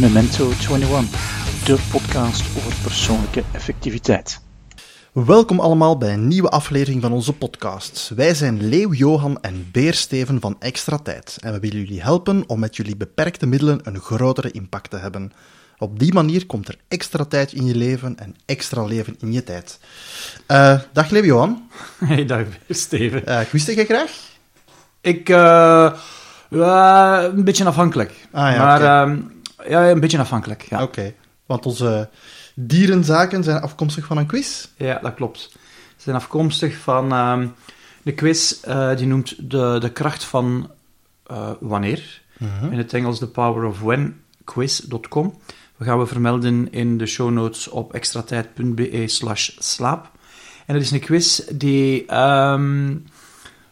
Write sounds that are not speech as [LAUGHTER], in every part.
Memento 21, de podcast over persoonlijke effectiviteit. Welkom allemaal bij een nieuwe aflevering van onze podcast. Wij zijn Leeuw Johan en Beer Steven van Extra Tijd en we willen jullie helpen om met jullie beperkte middelen een grotere impact te hebben. Op die manier komt er extra tijd in je leven en extra leven in je tijd. Uh, dag Leeuw Johan. [LAUGHS] Hey, dag Beer Steven. Uh, Gwiste je graag? Ik, uh, een beetje afhankelijk. Ah, ja, maar okay. uh, ja, een beetje afhankelijk, ja. Oké, okay. want onze dierenzaken zijn afkomstig van een quiz? Ja, dat klopt. Ze zijn afkomstig van uh, de quiz, uh, die noemt de, de kracht van uh, wanneer. Mhm. Uh -huh. In het Engels The Power of When, quiz.com. We gaan we vermelden in de show notes op extratijd.be slash slaap. En het is een quiz die um,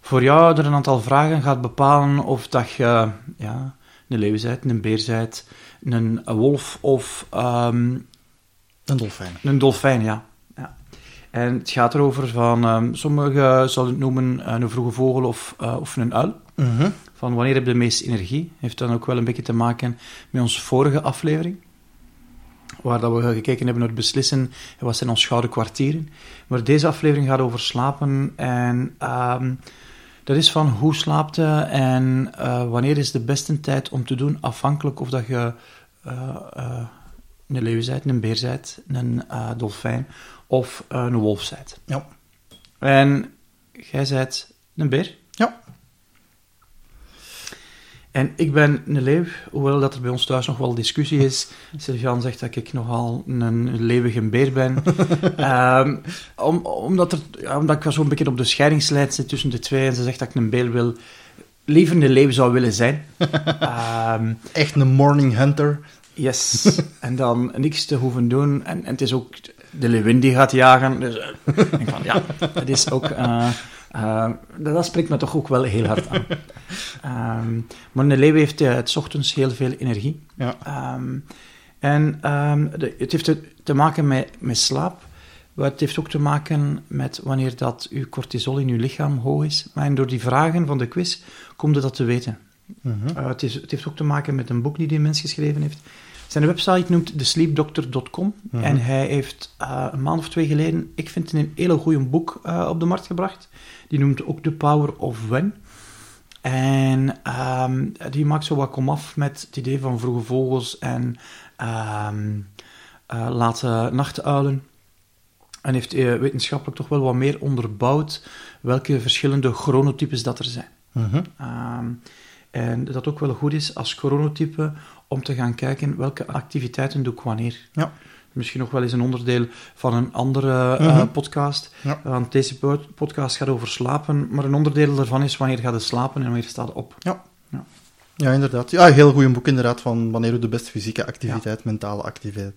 voor jou er een aantal vragen gaat bepalen of dat je ja, een leeuw bent, een beer bent, een, wolf of... Um, een dolfijn. Een dolfijn, ja. ja. En het gaat erover van, um, sommigen zullen het noemen een vroege vogel of, uh, of een uil. Uh -huh. Van wanneer heb je de meeste energie? Heeft dan ook wel een beetje te maken met onze vorige aflevering. Waar dat we gekeken hebben naar het beslissen, wat zijn onze gouden kwartieren. Maar deze aflevering gaat over slapen en... Um, dat is van hoe slaapt je en uh, wanneer is de beste tijd om te doen, afhankelijk of dat je uh, uh, een leeuw bent, een beer bent, een dolfijn of een wolf bent. Ja. En jij bent een beer? Ja. En ik ben een leeuw, hoewel dat er bij ons thuis nog wel discussie is. Sylvian zegt dat ik nogal een leeuwige beer ben. um, [LAUGHS] om, omdat, er, ja, omdat ik wel zo'n beetje op de scheidingslijn zit tussen de twee. En ze zegt dat ik een beer wil, liever een leeuw zou willen zijn. um, [LAUGHS] Echt een morning hunter. Yes. [LAUGHS] en dan niks te hoeven doen. En, en het is ook de leeuwin die gaat jagen. Dus uh, ik van, ja, het is ook... Uh, uh, dat spreekt me toch ook wel heel hard aan. um, maar een leeuw heeft uh, het ochtends heel veel energie. Ja. Um, en um, de, het heeft te, te maken met, met slaap. Maar het heeft ook te maken met wanneer dat uw cortisol in uw lichaam hoog is. En door die vragen van de quiz komt dat te weten. Uh -huh. uh, het, is, het heeft ook te maken met een boek die die mens geschreven heeft. Zijn website noemt thesleepdoctor.com uh -huh. en hij heeft uh, een maand of twee geleden, ik vind het een hele goede boek uh, op de markt gebracht. Die noemt ook The Power of When. En um, die maakt zo wat komaf met het idee van vroege vogels en um, late nachtuilen. En heeft uh, wetenschappelijk toch wel wat meer onderbouwd welke verschillende chronotypes dat er zijn. Uh Mhm. um, en dat ook wel goed is als chronotype om te gaan kijken welke activiteiten doe ik wanneer. Ja. Misschien nog wel eens een onderdeel van een andere uh, uh -huh. podcast. Ja. Want deze podcast gaat over slapen, maar een onderdeel daarvan is wanneer gaat je slapen en wanneer staat op. Ja. Ja. Ja, inderdaad. Ja, een heel goed boek inderdaad van wanneer doe de beste fysieke activiteit, ja. mentale activiteit.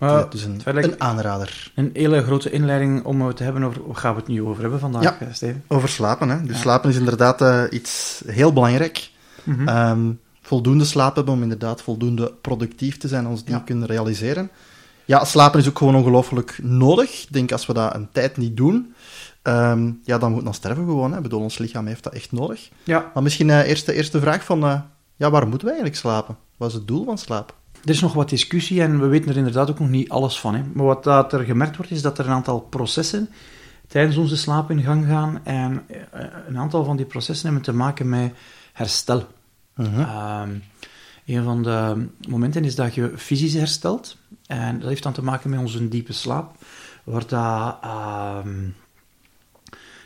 Uh, dus een, een, aanrader. Een hele grote inleiding om het te hebben over, waar gaan we het nu over hebben vandaag, ja, Steven? over slapen. Hè. Dus ja. slapen is inderdaad uh, iets heel belangrijk. Mhm. Mm -hmm. um, voldoende slaap hebben om inderdaad voldoende productief te zijn, ons die ja. kunnen realiseren. Ja, slapen is ook gewoon ongelooflijk nodig. Ik denk, als we dat een tijd niet doen, um, ja, dan moet dan sterven gewoon. Hè. Ik bedoel, ons lichaam heeft dat echt nodig. Ja. Maar misschien uh, eerst de eerste vraag van, uh, ja, waarom moeten we eigenlijk slapen? Wat is het doel van slapen? Er is nog wat discussie en we weten er inderdaad ook nog niet alles van. Hè. Maar wat dat er gemerkt wordt, is dat er een aantal processen tijdens onze slaap in gang gaan. En uh, een aantal van die processen hebben te maken met herstel. -huh. uh, een van de momenten is dat je fysisch herstelt. En dat heeft dan te maken met onze diepe slaap. Waar dat, uh,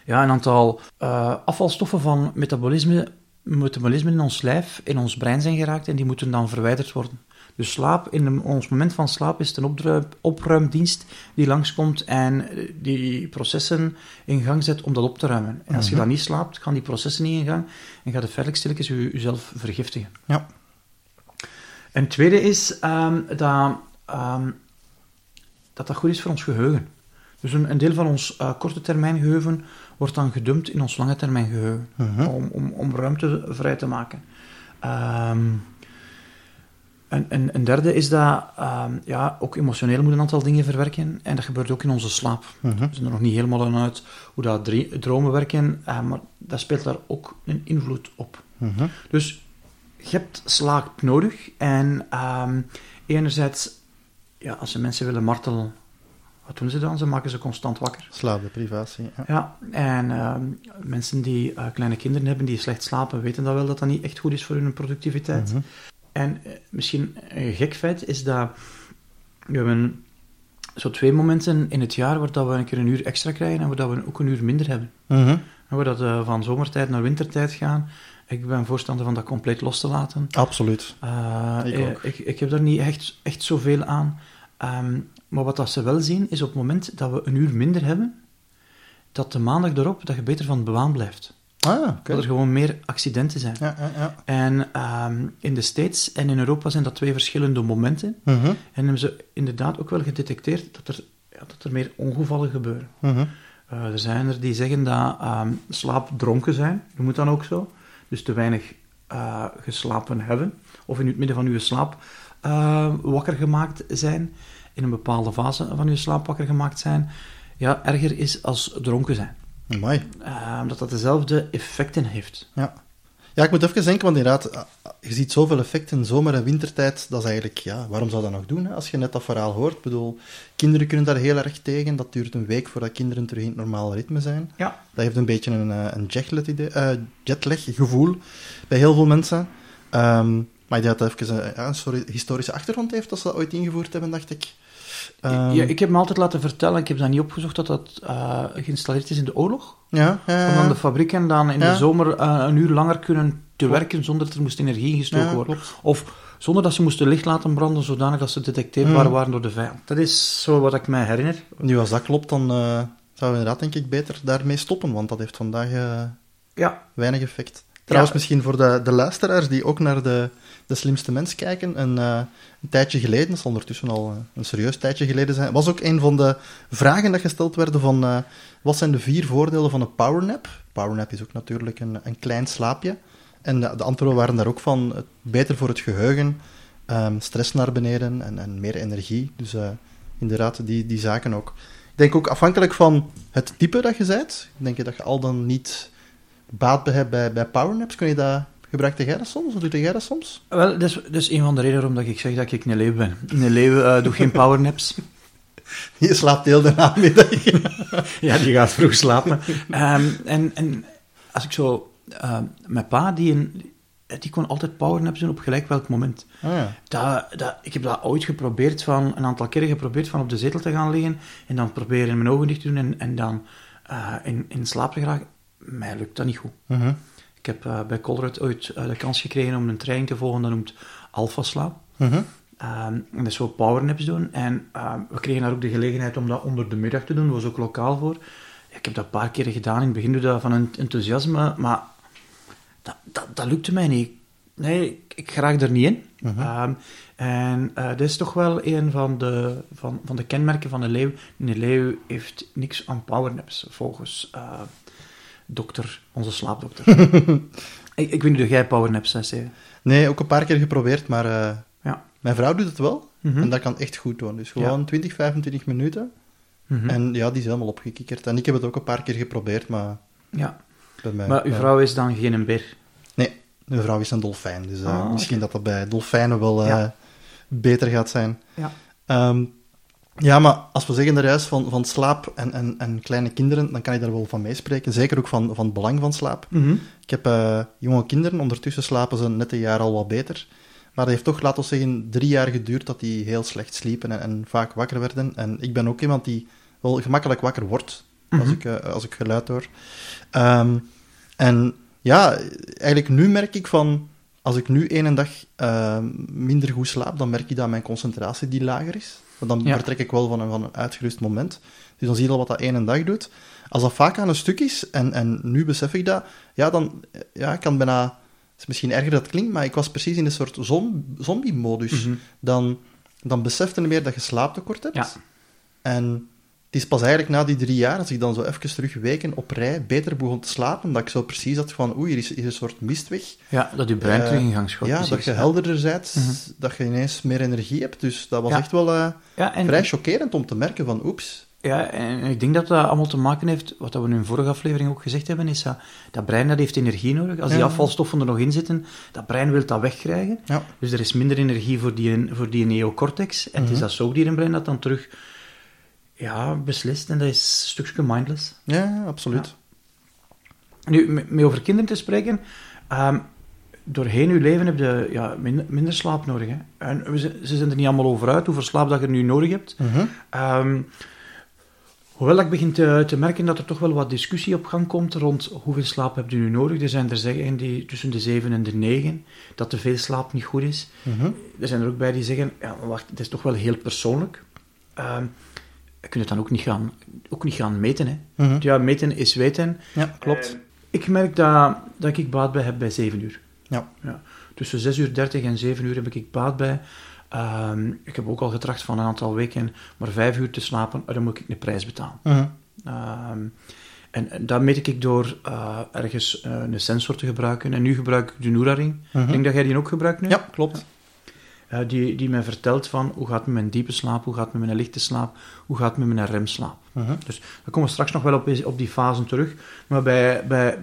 ja, een aantal uh, afvalstoffen van metabolisme, metabolisme in ons lijf, in ons brein zijn geraakt. En die moeten dan verwijderd worden. Dus slaap, in ons moment van slaap is het een opruim, opruimdienst die langskomt en die processen in gang zet om dat op te ruimen. En als je dan niet slaapt, gaan die processen niet in gang en gaat het verder stilletjes jezelf vergiftigen. Ja. En tweede is um, dat, um, dat dat goed is voor ons geheugen. Dus een, een deel van ons uh, korte termijn geheugen wordt dan gedumpt in ons lange termijn geheugen. Uh -huh. om, om, om ruimte vrij te maken. Um, en, en, en derde is dat um, ja, ook emotioneel moet een aantal dingen verwerken. En dat gebeurt ook in onze slaap. Uh -huh. We zijn er nog niet helemaal aan uit hoe dat dromen werken, uh, maar dat speelt daar ook een invloed op. Uh -huh. Dus je hebt slaap nodig. En ehm, enerzijds, ja, als ze mensen willen martelen, wat doen ze dan? Ze maken ze constant wakker. Slaapdeprivatie. Ja. Ja, en ehm, mensen die eh, kleine kinderen hebben die slecht slapen, weten dat wel dat dat niet echt goed is voor hun productiviteit. Mhm. En eh, misschien een gek feit is dat we hebben zo twee momenten in het jaar waar dat we een keer een uur extra krijgen en waar dat we ook een uur minder hebben. Mhm. En waar dat eh, van zomertijd naar wintertijd gaan. Ik ben voorstander van dat compleet los te laten. Absoluut. Eh, Ik ook. ik, ik heb daar niet echt, echt zoveel aan. Ehm, maar wat dat ze wel zien, is op het moment dat we een uur minder hebben, dat de maandag erop dat je beter van de baan blijft. Ah. Dat er gewoon meer accidenten zijn. Ja, ja, ja. En ehm, in de States en in Europa zijn dat twee verschillende momenten. Mhm. En hebben ze inderdaad ook wel gedetecteerd dat er, ja, dat er meer ongevallen gebeuren. Mhm. Eh, er zijn er die zeggen dat ehm slaapdronken zijn, noem het dan ook zo. Dus te weinig eh, geslapen hebben, of in het midden van uw slaap eh, wakker gemaakt zijn, in een bepaalde fase van uw slaap wakker gemaakt zijn, ja, erger is als dronken zijn. Amai. Eh, omdat dat dezelfde effecten heeft. Ja. Ja, ik moet even denken, want inderdaad, ah, je ziet zoveel effecten in zomer- en wintertijd. Dat is eigenlijk, ja, waarom zou dat nog doen? Hè? Als je net dat verhaal hoort. Ik bedoel, kinderen kunnen daar heel erg tegen. Dat duurt een week voordat kinderen terug in het normale ritme zijn. Ja. Dat heeft een beetje een, eh, een jetlag, idee, eh, jetlag gevoel bij heel veel mensen. Ehm, maar ik denk dat even een, ja, een historische achtergrond heeft, dat ze dat ooit ingevoerd hebben, dacht ik. Ehm, ja, ik heb me altijd laten vertellen, ik heb dat niet opgezocht, dat dat eh, geïnstalleerd is in de oorlog. ja, ja, Om dan de fabrieken dan in de zomer eh, een uur langer kunnen te werken zonder dat er moest energie ingestoken Ja, worden. Of zonder dat ze moesten licht laten branden, zodanig dat ze gedetecteerbaar Mm. waren door de vijand. Dat is zo wat ik mij herinner. Nu, als dat klopt, dan eh, zouden we inderdaad, denk ik, beter daarmee stoppen, want dat heeft vandaag... Ja, weinig effect. Trouwens, misschien voor de, de luisteraars die ook naar de, de slimste mens kijken, een, eh, een tijdje geleden, dat zal ondertussen al eh, een serieus tijdje geleden zijn, was ook een van de vragen dat gesteld werden van eh, wat zijn de vier voordelen van een powernap? Powernap is ook natuurlijk een, een klein slaapje. En de, de antwoorden waren daar ook van beter voor het geheugen, ehm, stress naar beneden en, en meer energie. Dus inderdaad, die, die zaken ook. Ik denk ook afhankelijk van het type dat je bent, denk je dat je al dan niet baat bij hebt bij, bij powernaps. Kun je dat, gebruikte jij dat soms? Of doe jij dat soms? wel, dat is, dat is een van de redenen waarom dat ik zeg dat ik een leeuw ben. Een leeuw eh, doet geen powernaps. [LAUGHS] Je slaapt heel de namiddag. [LAUGHS] ja, die gaat vroeg slapen. Ehm, en, en als ik zo... eh, mijn pa, die, een, die kon altijd powernaps doen op gelijk welk moment. Ah, ja. Dat, dat, ik heb dat ooit geprobeerd, van, een aantal keren geprobeerd van op de zetel te gaan liggen en dan proberen mijn ogen dicht te doen en, en dan eh, in, in slaap te geraken. Mij lukt dat niet goed. Mhm. Ik heb eh, bij Colruyt ooit eh, de kans gekregen om een training te volgen, dat noemt Alpha Slaap. Mhm. Ehm, en dat is zo powernaps doen. En ehm, we kregen daar ook de gelegenheid om dat onder de middag te doen. Dat was ook lokaal voor. Ik heb dat een paar keren gedaan. In het begin doe ik dat van enthousiasme, maar dat, dat, dat lukte mij niet. Nee, ik, ik geraak er niet in. Ehm, en eh dat is toch wel een van de, van, van de kenmerken van een leeuw. Een leeuw heeft niks aan powernaps, volgens dokter, onze slaapdokter. [LAUGHS] ik, ik weet niet of jij powernaps hebt. Nee, ook een paar keer geprobeerd, maar eh, Ja. mijn vrouw doet het wel. Mhm. En dat kan echt goed doen. Dus gewoon 20, 25 minuten. Mhm. En ja, die is helemaal opgekikkerd. En ik heb het ook een paar keer geprobeerd, maar ja. bij mij... Maar uw vrouw is dan geen beer? Nee, mijn vrouw is een dolfijn. Dus eh, Ah, misschien dat dat bij dolfijnen wel eh, Ja. beter gaat zijn. Ja. Ehm, ja, maar als we zeggen daar juist van, van slaap en, en, en kleine kinderen, dan kan ik daar wel van meespreken. Zeker ook van, van het belang van slaap. Ik heb eh, jonge kinderen, ondertussen slapen ze net een jaar al wat beter. Maar dat heeft toch, laten we zeggen, drie jaar geduurd dat die heel slecht sliepen en, en vaak wakker werden. En ik ben ook iemand die wel gemakkelijk wakker wordt, als, ik, eh, als ik geluid hoor. Ehm, en ja, eigenlijk nu merk ik van, als ik nu één dag ehm, minder goed slaap, dan merk ik dat mijn concentratie die lager is. Want dan Ja. vertrek ik wel van een, van een uitgerust moment. Dus dan zie je al wat dat één dag doet. Als dat vaak aan een stuk is, en, en nu besef ik dat, ja, dan ja, ik kan bijna... Het is misschien erger dat het klinkt, maar ik was precies in een soort zom- zombie-modus. Mhm. Dan, dan besefte je meer dat je slaaptekort hebt. Ja. En het is pas eigenlijk na die drie jaar, als ik dan zo even terug weken op rij beter begon te slapen, dat ik zo precies had van, oei, hier is, hier een soort mistweg. Ja, dat uw brein Eh, terug in gang schoot. ja, precies, dat je ja. helderder bent, Mhm. dat je ineens meer energie hebt. Dus dat was Ja. echt wel eh, Ja, en, vrij chockerend om te merken van, oeps, Ja, en ik denk dat dat allemaal te maken heeft, wat we in een vorige aflevering ook gezegd hebben, is dat dat brein dat heeft energie nodig. Als die Ja. afvalstoffen er nog in zitten, dat brein wil dat wegkrijgen. Ja. Dus er is minder energie voor die, voor die neocortex. En het is dat zoogdierenbrein dat dan terug ja, beslist. En dat is een stukje mindless. Ja, absoluut. Nu, met over kinderen te spreken. ehm, doorheen je leven heb je ja, minder, minder slaap nodig. Hè. En zijn- ze zijn er niet allemaal over uit hoeveel slaap dat je nu nodig hebt. Mhm. Ehm, hoewel ik begin te, te merken dat er toch wel wat discussie op gang komt rond hoeveel slaap heb je nu nodig. Er zijn er zeggen die tussen de 7 en de 9 dat te veel slaap niet goed is. Mhm. Er zijn er ook bij die zeggen, ja, wacht, het is toch wel heel persoonlijk. Ehm je dan ook niet gaan, ook niet gaan meten. Hè. Mhm. Ja, meten is weten. Ja, klopt. Eh, ik merk dat, dat ik baat bij heb bij 7 uur. Ja. Ja. Tussen 6 uur 30 en 7 uur heb ik baat bij. Ehm, ik heb ook al getracht van een aantal weken maar 5 uur te slapen, dan moet ik een prijs betalen. Mhm. Ehm, en, en dat meet ik door eh, ergens eh, een sensor te gebruiken. En nu gebruik ik de Noura-ring. Mhm. Ik denk dat jij die ook gebruikt nu? Ja, klopt. Eh, die, die mij vertelt van hoe gaat het met mijn diepe slaap, hoe gaat het met mijn lichte slaap, hoe gaat het met mijn remslaap. Mhm. Dus daar komen we straks nog wel op, op die fasen terug. Maar bij, bij,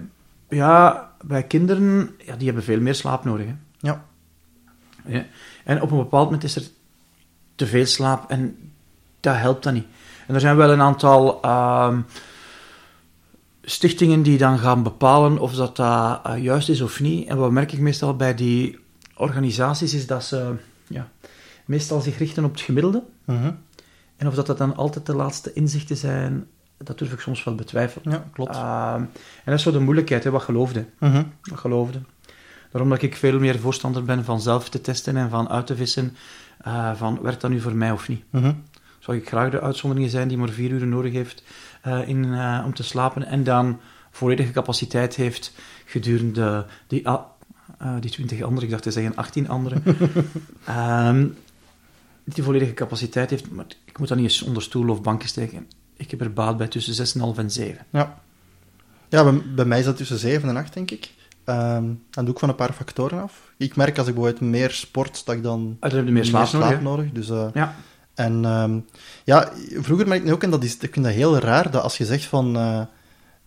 ja, bij kinderen, ja, die hebben veel meer slaap nodig. Hè. Ja. Ja. En op een bepaald moment is er te veel slaap en dat helpt dan niet. En er zijn wel een aantal ehm, stichtingen die dan gaan bepalen of dat, dat eh, juist is of niet. En wat merk ik meestal bij die organisaties is dat ze meestal zich richten op het gemiddelde. Mhm. En of dat, dat dan altijd de laatste inzichten zijn, dat durf ik soms wel betwijfelen. Ja, klopt. Ehm, en dat is zo de moeilijkheid, hè, wat geloofde. Mhm. Wat geloofde. Daarom dat ik veel meer voorstander ben van zelf te testen en van uit te vissen eh, van werkt dat nu voor mij of niet. Mhm. Zou ik graag de uitzondering zijn die maar vier uur nodig heeft eh, in, eh, om te slapen en dan volledige capaciteit heeft gedurende die, eh, die 20 andere, ik dacht te zeggen 18 andere, [LAUGHS] Die volledige capaciteit heeft, maar ik moet dat niet eens onder stoel of banken steken. Ik heb er baat bij tussen 6,5 en 7. Ja. Ja, bij, bij mij is dat tussen 7 en 8, denk ik. Ehm dat doe ik van een paar factoren af. Ik merk als ik bijvoorbeeld meer sport, dat ik dan Ah, dan heb je meer slaap nodig, hè? nodig. Dus, eh, Ja. En ehm, ja, vroeger merk ik ook, en dat is, ik vind dat heel raar, dat als je zegt van, eh,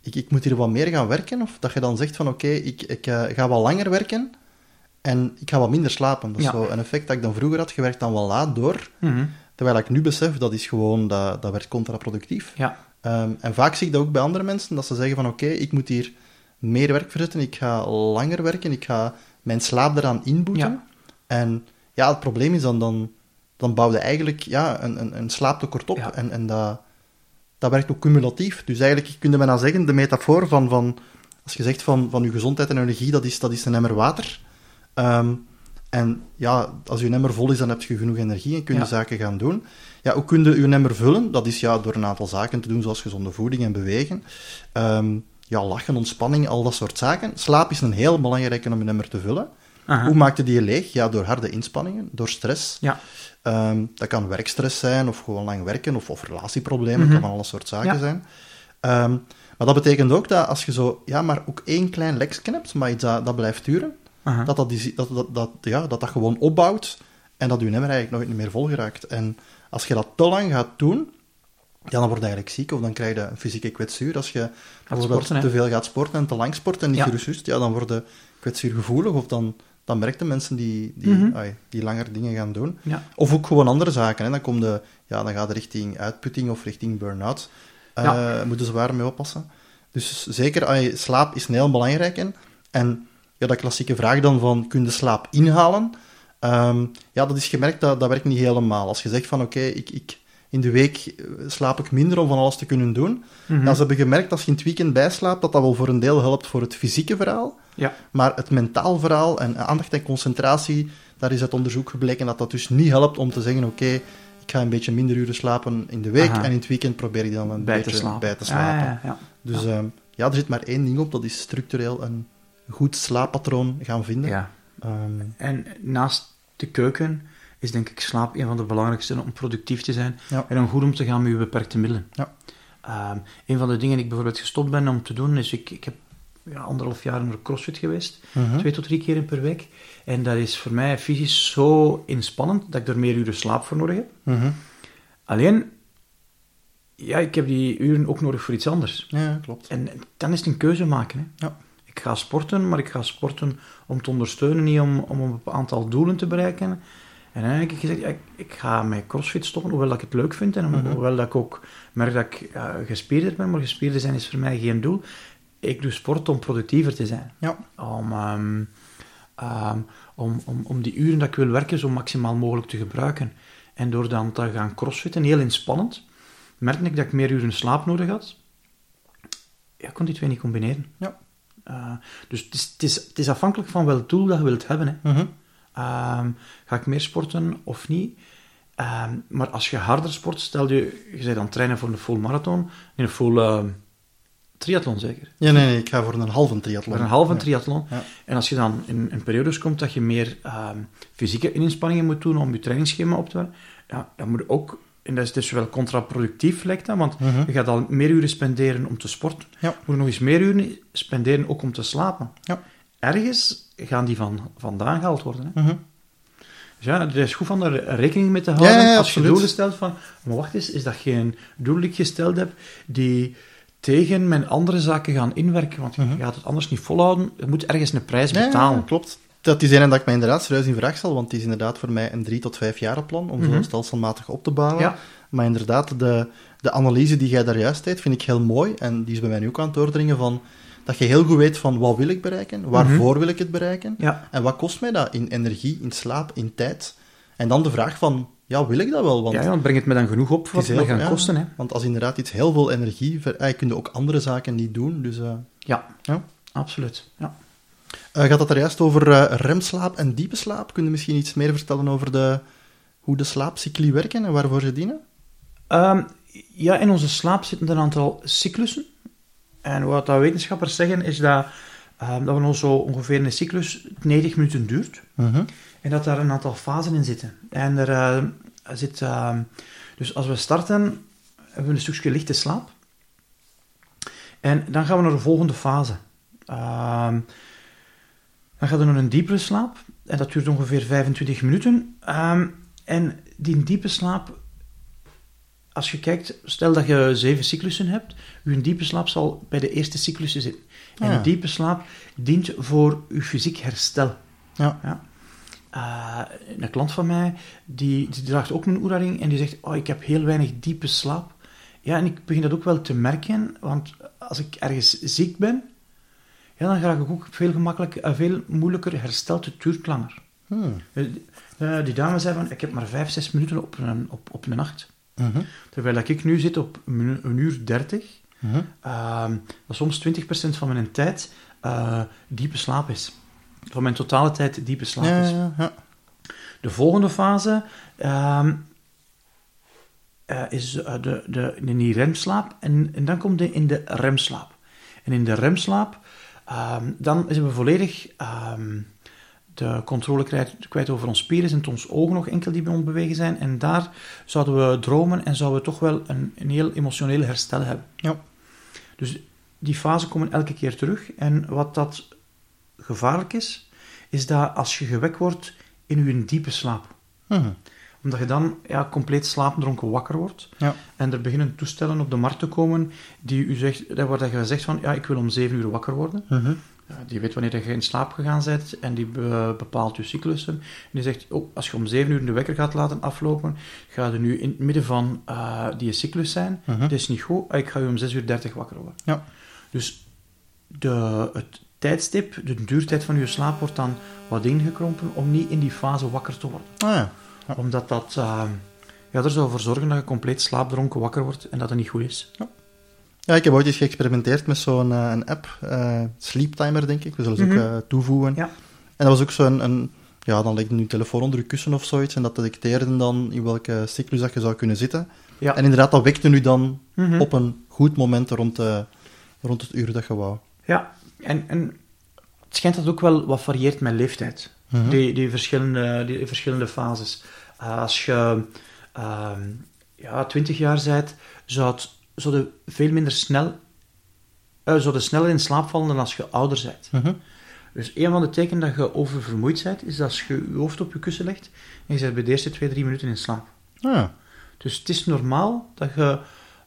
ik, ik moet hier wat meer gaan werken, of dat je dan zegt van, oké, ik, ik eh, ga wat langer werken en ik ga wat minder slapen. Dat is Ja. zo een effect dat ik dan vroeger had, je werkt dan wel laat door, Mhm. terwijl ik nu besef, dat is gewoon, dat, dat werkt contraproductief. Ja. Ehm, en vaak zie ik dat ook bij andere mensen, dat ze zeggen van, oké, ik moet hier meer werk verzetten, ik ga langer werken, ik ga mijn slaap eraan inboeten. Ja. En ja, het probleem is dan, dan, dan bouw je eigenlijk ja, een, een, een slaaptekort op. Ja. En, en dat, dat werkt ook cumulatief. Dus eigenlijk kun je bijna zeggen, de metafoor van, van als je zegt van, van je gezondheid en energie, dat is, dat is een emmer water. Ehm, en ja, als je emmer vol is, dan heb je genoeg energie en kun je Ja. zaken gaan doen. Ja, hoe kun je je emmer vullen? Dat is ja, door een aantal zaken te doen, zoals gezonde voeding en bewegen. Ehm, ja, lachen, ontspanning, al dat soort zaken. Slaap is een heel belangrijke om een emmer te vullen. Aha. Hoe maak je die leeg? Ja, door harde inspanningen, door stress. Ja. Ehm, dat kan werkstress zijn, of gewoon lang werken, of, of relatieproblemen, Mhm. kan van alle soort zaken Ja. zijn. Maar dat betekent ook dat als je zo, ja, maar ook één klein lekje hebt, maar iets dat, dat blijft duren, Dat dat, die- dat, dat, dat, ja, dat dat gewoon opbouwt en dat je nummer eigenlijk nooit niet meer vol geraakt. En als je dat te lang gaat doen, ja, dan word je eigenlijk ziek of dan krijg je een fysieke kwetsuur. Als je bijvoorbeeld sporten, te veel gaat sporten en te lang sporten en niet Ja. gerust, ja, dan word je kwetsuurgevoelig of dan, dan merken mensen die, die, Mhm. ai, die langer dingen gaan doen. Ja. Of ook gewoon andere zaken. Hè. Dan, kom de, ja, dan gaat het richting uitputting of richting burn-out. Eh Ja. Moeten ze waar mee oppassen. Dus zeker, ai, slaap is een heel belangrijk. En ja, dat klassieke vraag dan van, kun je slaap inhalen? Ehm, ja, dat is gemerkt, dat, dat werkt niet helemaal. Als je zegt van, oké, ik, ik, in de week eh, slaap ik minder om van alles te kunnen doen. Dan ze hebben gemerkt, als je in het weekend bijslaapt, dat dat wel voor een deel helpt voor het fysieke verhaal. Ja. Maar het mentaal verhaal en aandacht en concentratie, daar is uit onderzoek gebleken dat dat dus niet helpt om te zeggen, oké, ik ga een beetje minder uren slapen in de week Aha. en in het weekend probeer ik dan een bij beetje bij te slapen. Ja, ja, ja. Dus ja. ja, er zit maar één ding op, dat is structureel een goed slaappatroon gaan vinden. Ja. Ehm, En naast de keuken is denk ik slaap een van de belangrijkste om productief te zijn Ja. en om goed om te gaan met je beperkte middelen. Ja. Ehm, een van de dingen die ik bijvoorbeeld gestopt ben om te doen, is ik, ik heb ja, anderhalf jaar naar CrossFit geweest, mhm. twee tot drie keer per week. En dat is voor mij fysisch zo inspannend dat ik er meer uren slaap voor nodig heb. Mhm. Alleen, ja, ik heb die uren ook nodig voor iets anders. Ja, klopt. En dan is het een keuze maken. Hè. Ja. Ik ga sporten, maar ik ga sporten om te ondersteunen, niet om, om een aantal doelen te bereiken. En dan heb ik gezegd, ik, ik ga met crossfit stoppen, hoewel dat ik het leuk vind. En Mhm. hoewel dat ik ook merk dat ik uh, gespierder ben, maar gespierder zijn is voor mij geen doel. Ik doe sport om productiever te zijn. Ja. Om, um, um, om, om, om die uren dat ik wil werken zo maximaal mogelijk te gebruiken. En door dan te gaan crossfitten, heel inspannend, merkte ik dat ik meer uren slaap nodig had. Ja, ik kon die twee niet combineren. Ja. Uh, dus het is, het, is, het is afhankelijk van welk doel dat je wilt hebben. Hè. Mm -hmm. um, ga ik meer sporten of niet? Um, maar als je harder sport, stel je, je bent aan het trainen voor een full marathon, een full uh, triathlon zeker? Ja, nee, nee, ik ga voor een halve triathlon. Voor een halve ja. triathlon. Ja. En als je dan in, in periodes komt dat je meer um, fysieke inspanningen moet doen om je trainingsschema op te werken, ja, dan moet je ook en dat is dus wel contraproductief, lijkt dat, want mm -hmm. je gaat al meer uren spenderen om te sporten. Ja. Je moet nog eens meer uren spenderen ook om te slapen. Ja. Ergens gaan die van, vandaan gehaald worden. Hè? Mm -hmm. Dus ja, er is goed van er rekening mee te houden. Ja, ja, als je doelen stelt van... Maar wacht eens, is dat geen doel die ik gesteld heb die tegen mijn andere zaken gaan inwerken? Want Mhm. je gaat het anders niet volhouden. Je moet ergens een prijs betalen. klopt. Dat is een dat ik mij inderdaad serieus in vraag stel, want het is inderdaad voor mij een drie tot vijf jaren plan om Mhm. zo stelselmatig op te bouwen. Ja. Maar inderdaad, de, de analyse die jij daar juist deed, vind ik heel mooi. En die is bij mij nu ook aan het doordringen van dat je heel goed weet van wat wil ik bereiken, waarvoor wil ik het bereiken, Mhm. Ja. en wat kost mij dat in energie, in slaap, in tijd. En dan de vraag van, ja, wil ik dat wel? Want Ja, dan breng het me dan genoeg op wat is het me gaan ja, kosten. Hè. Want als inderdaad iets heel veel energie, ver, kun je ook andere zaken niet doen. Dus eh, Ja, Ja. absoluut. Ja. Eh, gaat het er juist over eh, remslaap en diepe slaap? Kun je misschien iets meer vertellen over de, hoe de slaapcycli werken en waarvoor ze dienen? Um, ja, in onze slaap zitten een aantal cyclussen. En wat dat wetenschappers zeggen is dat, um, dat we zo ongeveer een cyclus 90 minuten duurt. Mhm. En dat daar een aantal fasen in zitten. En er uh, zit... Uh, dus als we starten, hebben we een stukje lichte slaap. En dan gaan we naar de volgende fase. Dan gaat er nog een diepere slaap. En dat duurt ongeveer 25 minuten. Um, en die diepe slaap... Als je kijkt, stel dat je zeven cyclussen hebt, je diepe slaap zal bij de eerste cyclussen zitten. En Ja. diepe slaap dient voor je fysiek herstel. Ja. Ja. Uh, een klant van mij, die, die draagt ook een oeraring en die zegt, oh, ik heb heel weinig diepe slaap. Ja, en ik begin dat ook wel te merken, want als ik ergens ziek ben, ja, dan ga ik ook veel gemakkelijker, uh, veel moeilijker hersteld, het duurt langer. Hmm. Uh, die dame zei van, ik heb maar vijf, zes minuten op een, op, op een nacht. Mhm. Terwijl ik nu zit op een, een uur dertig, Mhm. dat soms 20% van mijn tijd uh, diepe slaap is. Van mijn totale tijd diepe slaap Ja, is. ja, ja. De volgende fase uh, uh, is uh, de, de, in die remslaap en, en dan komt de in de remslaap. En in de remslaap, um, dan zijn we volledig um, de controle kwijt, kwijt over ons spieren, zijn het ons ogen nog enkel die bij ons bewegen zijn. En daar zouden we dromen en zouden we toch wel een, een heel emotioneel herstel hebben. Ja. Dus die fasen komen elke keer terug. En wat dat gevaarlijk is, is dat als je gewekt wordt in je diepe slaap. Mhm. Omdat je dan ja, compleet slaapdronken wakker wordt. Ja. En er beginnen toestellen op de markt te komen die u zegt, waar je zegt van, ja, ik wil om zeven uur wakker worden. Mhm. Ja, die weet wanneer je in slaap gegaan bent en die be bepaalt je cyclussen. En die zegt, oh, als je om zeven uur de wekker gaat laten aflopen, ga je nu in het midden van uh, die cyclus zijn. Mhm. Dat is niet goed, ik ga je om zes uur dertig wakker worden. Ja. Dus de, het tijdstip, de duurtijd van je slaap wordt dan wat ingekrompen om niet in die fase wakker te worden. Ah, ja. Ja. Omdat dat uh, ja, er zou voor zorgen dat je compleet slaapdronken wakker wordt en dat het niet goed is. Ja, ik heb ooit eens geëxperimenteerd met zo'n uh, een app, uh, Sleep Timer, denk ik. We zullen ze Mhm. ook uh, toevoegen. Ja. En dat was ook zo'n, een, ja, dan legde je je telefoon onder je kussen of zoiets, en dat detecteerde dan in welke cyclus dat je zou kunnen zitten. Ja. En inderdaad, dat wekte nu dan Mhm. op een goed moment rond, de, rond het uur dat je wou. Ja, en, en het schijnt dat ook wel wat varieert met leeftijd. Mhm. Die, die, verschillende, die verschillende fases. Uh, als je uh, ja, 20 jaar bent, zou het zou je veel minder snel, uh, sneller in slaap vallen dan als je ouder bent. Mhm. Dus een van de tekenen dat je oververmoeid bent, is als je je hoofd op je kussen legt en je bent bij de eerste 2, 3 minuten in slaap. Ah, ja. Dus het is normaal dat je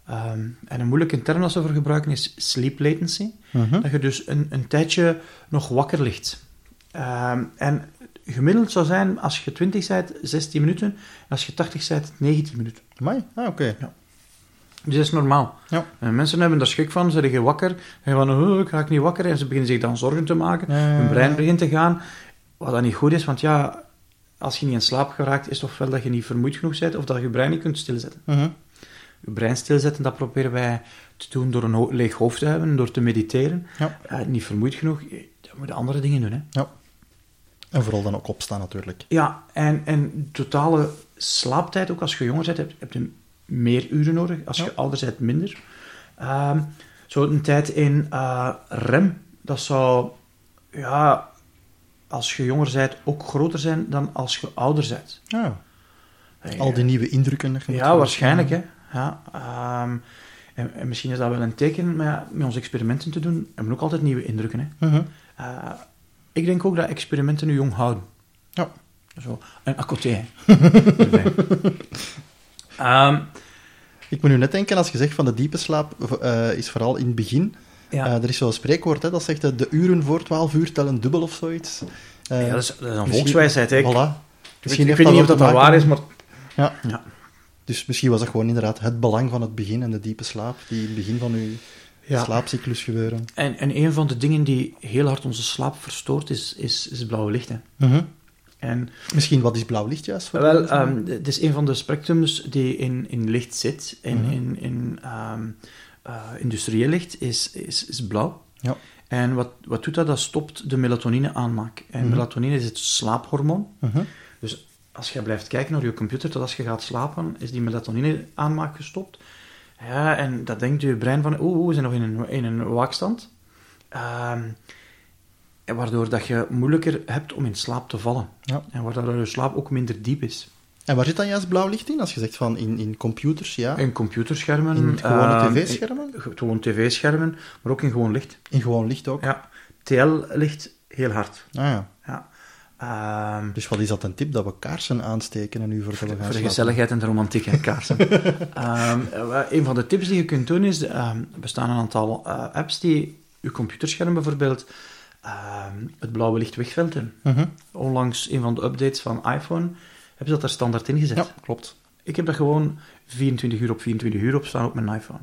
Ehm, en een moeilijke term dat ze voor gebruiken is sleep latency. Mhm. Dat je dus een, een tijdje nog wakker ligt. Ehm, en gemiddeld zou zijn, als je 20 bent, 16 minuten. En als je 80 bent, 19 minuten. Amai. Ah, oké. Dus dat is normaal. Ja. En mensen hebben daar schrik van. Ze liggen wakker. En van, oh, ik ga ik niet wakker. En ze beginnen zich dan zorgen te maken. Ja, ja, Hun ja. brein begint te gaan. Wat dan niet goed is, want ja, als je niet in slaap geraakt, is het ofwel dat je niet vermoeid genoeg bent, of dat je je brein niet kunt stilzetten. Mhm. Je brein stilzetten, dat proberen wij te doen door een ho- leeg hoofd te hebben, door te mediteren. Ja. Eh, niet vermoeid genoeg, dan moet je andere dingen doen. Hè. Ja. En vooral dan ook opstaan, natuurlijk. Ja, en, en totale slaaptijd, ook als je jonger bent, heb, heb je meer uren nodig. Als je ouder bent, minder. Ehm zo een tijd in eh, rem, dat zou, ja, als je jonger bent, ook groter zijn dan als je ouder bent. Ja. Eh, Al die nieuwe indrukken. dat je moet Ja, waarschijnlijk. Hè. Ja, ehm, en, en misschien is dat wel een teken maar ja, met onze experimenten te doen. hebben we ook altijd nieuwe indrukken. Hè. Mhm. Eh, ik denk ook dat experimenten u jong houden. Ja. Zo, een accoté. [LAUGHS] Ehm, Ik moet nu net denken, als je zegt van de diepe slaap eh, is vooral in het begin. ja. Eh, er is zo'n spreekwoord hè, dat zegt eh, de uren voor 12 uur tellen dubbel of zoiets. Ja, dat is, dat is een volkswijsheid. Hè. Ik, Voilà. ik, Misschien ik heeft weet niet of dat, dat waar is, maar... Ja. Ja. Dus misschien was dat gewoon inderdaad het belang van het begin en de diepe slaap, die in het begin van uw Ja. slaapcyclus gebeuren. En, en een van de dingen die heel hard onze slaap verstoort, is, is, is blauwe licht. Hè. Mhm. En Misschien wat is blauw licht juist? Voor Wel, ehm, het is een van de spectrums die in, in licht zit. In, Mhm. in, in ehm, eh, industrieel licht is, is, is blauw. Ja. En wat, wat doet dat? Dat stopt de melatonine aanmaak. En Mhm. melatonine is het slaaphormoon. Mhm. Dus als je blijft kijken naar je computer tot als je gaat slapen, is die melatonine aanmaak gestopt. Ja, en dat denkt je brein van, oeh, we zijn nog in een, in een waakstand. Ehm, waardoor dat je moeilijker hebt om in slaap te vallen. Ja. En waardoor je slaap ook minder diep is. En waar zit dan juist blauw licht in? Als je zegt van in, in computers, ja. In computerschermen. In gewone ehm, tv-schermen? in- Gewoon tv-schermen, maar ook in gewoon licht. In gewoon licht ook. Ja. TL-licht heel hard. Ah, ja. Ehm, Dus wat is dat een tip? Dat we kaarsen aansteken en nu voor, voor gaan de, voor de slapen? gezelligheid en de romantiek en kaarsen. [LAUGHS] Eh, een van de tips die je kunt doen is, ehm, er bestaan een aantal eh, apps die je computerscherm bijvoorbeeld het blauwe licht wegfilteren. Mhm. Onlangs een van de updates van iPhone hebben ze dat er standaard in gezet. Ja, klopt. Ik heb dat gewoon 24 uur op 24 uur op staan op mijn iPhone.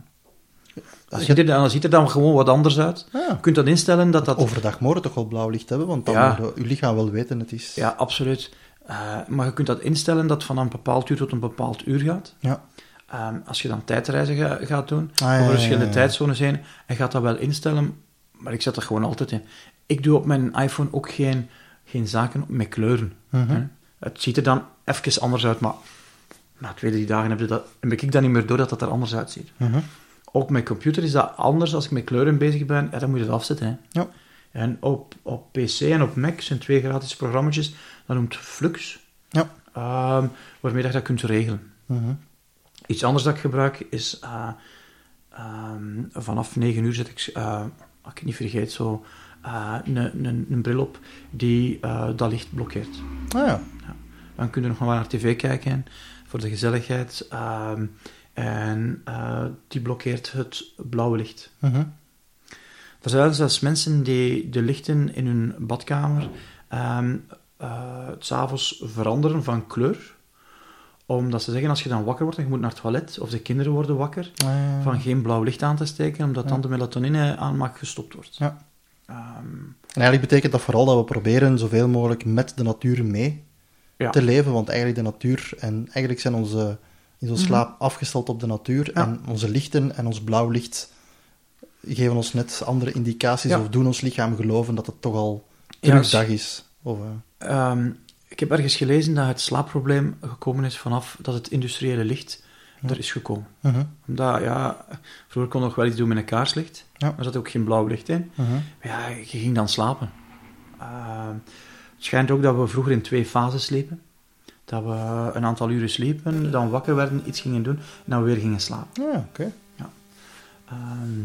Dat Als ziet, er, dan ziet er dan gewoon wat anders uit. Ah, Je kunt dat instellen dat dat... Overdag mogen toch wel blauw licht hebben, want dan Ja. moet je lichaam wel weten, het is... Ja, absoluut. Eh, maar je kunt dat instellen dat van een bepaald uur tot een bepaald uur gaat. Ja. Ehm, als je dan tijdreizen ga- gaat doen, Ah, ja, over verschillende tijdzones heen, en gaat dat wel instellen, maar ik zet dat gewoon altijd in. Ik doe op mijn iPhone ook geen, geen zaken met kleuren. Mhm. Het ziet er dan even anders uit, maar na twee, drie dagen heb, je dat, heb ik dat niet meer door dat dat er anders uitziet. Mhm. Ook met computer is dat anders. Als ik met kleuren bezig ben, ja, dan moet je het afzetten. Hè. Ja. En op, op PC en op Mac zijn twee gratis programma's. Dat noemt Flux. Ja. Ehm, waarmee dat je dat kunt regelen. Mhm. Iets anders dat ik gebruik is... eh, ehm, vanaf 9 uur zet ik, eh, als ik het niet vergeet, zo... eh, een, een, een bril op die dat licht blokkeert. Ah ja. Dan kun je nog maar naar tv kijken voor de gezelligheid. ehm, en eh, die blokkeert het blauwe licht. Mhm. Er zijn zelfs mensen die de lichten in hun badkamer ehm eh, s'avonds veranderen van kleur. Omdat ze zeggen, als je dan wakker wordt en je moet naar het toilet, of de kinderen worden wakker, Ah, van geen blauw licht aan te steken, omdat dan de melatonine aanmaak gestopt wordt. Ja. Ehm, En eigenlijk betekent dat vooral dat we proberen zoveel mogelijk met de natuur mee Ja. te leven, want eigenlijk de natuur, en eigenlijk zijn onze, is onze Mhm. slaap afgesteld op de natuur, Ja. en onze lichten en ons blauw licht geven ons net andere indicaties, Ja. of doen ons lichaam geloven dat het toch al terug dag is. Of, eh, Ehm, ik heb ergens gelezen dat het slaapprobleem gekomen is vanaf dat het industriële licht er is gekomen. mhm, Omdat, ja, vroeger kon je nog wel iets doen met een kaarslicht, Ja. maar er zat ook geen blauw licht in. mhm. Maar ja, je ging dan slapen. Ehm, het schijnt ook dat we vroeger in twee fases sliepen. Dat we een aantal uren sliepen, dan wakker werden, iets gingen doen, en dan weer gingen slapen. Ja, oké. Ehm,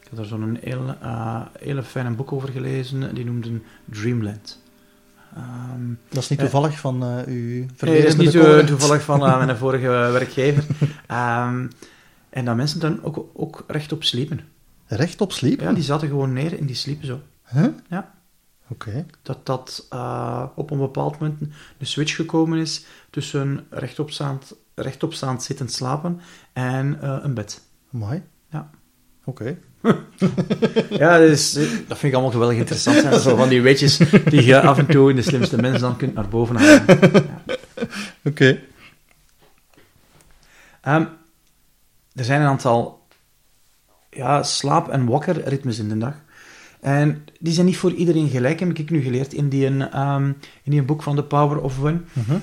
ik heb daar zo'n heel, eh, hele fijne boek over gelezen, die noemde Dreamland. Ehm, Dat is niet Ja. toevallig van eh uw Nee, verleden dat is niet toevallig van eh, mijn [LAUGHS] vorige werkgever. Ehm, En dat mensen dan ook, ook rechtop sliepen. Rechtop sliepen? Ja, die zaten gewoon neer en die sliepen zo. Huh? Ja. Oké. Dat dat eh, op een bepaald moment de switch gekomen is tussen rechtopstaand, rechtopstaand zittend slapen en eh, een bed. Mooi. Ja. Oké. [LAUGHS] Ja, dat, is, dat vind ik allemaal geweldig interessant. Zijn. [LAUGHS] Zo van die weetjes die je af en toe in de slimste mensen dan kunt naar boven halen. [LAUGHS] Ja. Oké. Ehm, er zijn een aantal ja, slaap- en wakkerritmes in de dag. En die zijn niet voor iedereen gelijk, heb ik nu geleerd in die, ehm, in die boek van The Power of One. Mhm.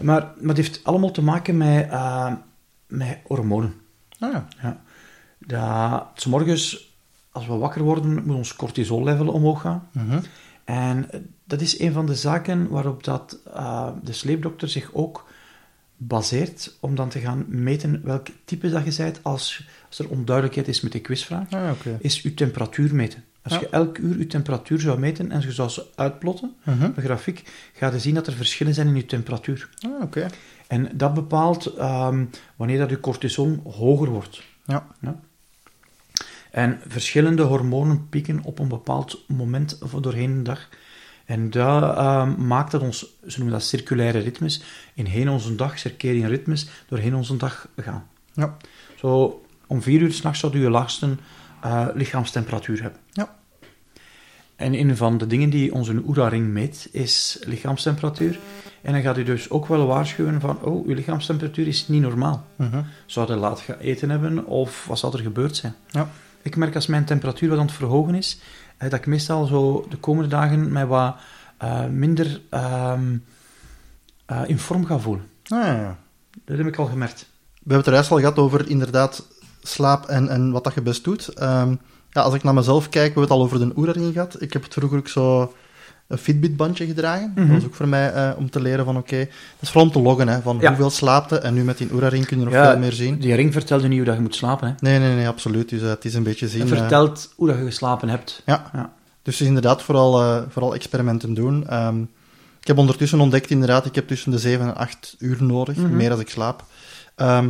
Maar, maar het heeft allemaal te maken met, eh, met hormonen. Ah, ja. Ja. Dat, 's morgens, als we wakker worden, moet ons cortisol-level omhoog gaan. Mhm. En dat is een van de zaken waarop dat, eh, de sleepdokter zich ook baseert om dan te gaan meten welk type dat je bent als, als er onduidelijkheid is met de quizvraag, Ah, is je temperatuur meten. Als Ja. je elk uur je temperatuur zou meten en je zou ze uitplotten, op een grafiek, ga je zien dat er verschillen zijn in je temperatuur. Ah, oké. En dat bepaalt ehm, wanneer dat je cortisol hoger wordt. Ja. En verschillende hormonen pieken op een bepaald moment doorheen de dag. En dat ehm, maakt dat ons, ze noemen dat circulaire ritmes, in heen onze dag, circadian ritmes, doorheen onze dag gaan. Ja. Zo, om vier uur s'nachts zou je je laagste eh, lichaamstemperatuur hebben. Ja. En een van de dingen die onze Oura-ring meet, is lichaamstemperatuur. En dan gaat u dus ook wel waarschuwen van, oh, uw lichaamstemperatuur is niet normaal. Mhm. Zou je laat gaan eten hebben, of wat zal er gebeurd zijn? Ja. Ik merk als mijn temperatuur wat aan het verhogen is, eh, dat ik meestal zo de komende dagen mij wat eh, minder ehm, eh, in vorm ga voelen. Ah, ja, ja. Dat heb ik al gemerkt. We hebben het er juist al gehad over inderdaad slaap en, en wat dat je best doet. Ehm, ja, als ik naar mezelf kijk, we hebben het al over de Oura-ring gehad. Ik heb het vroeger ook zo een Fitbit-bandje gedragen. Mhm. Dat was ook voor mij eh, om te leren van, oké, dat is vooral om te loggen, hè, van Ja. hoeveel slaapte. En nu met die Oura-ring kun je nog Ja, veel meer zien. Die ring vertelde niet hoe dat je moet slapen. Hè. Nee, nee, nee, absoluut. Dus eh, het is een beetje zien. Het eh, vertelt hoe dat je geslapen hebt. ja. Ja. Dus is inderdaad vooral, vooral experimenten doen. Ehm, ik heb ondertussen ontdekt, inderdaad, ik heb tussen de 7 en 8 uur nodig, Mhm. meer als ik slaap. Ehm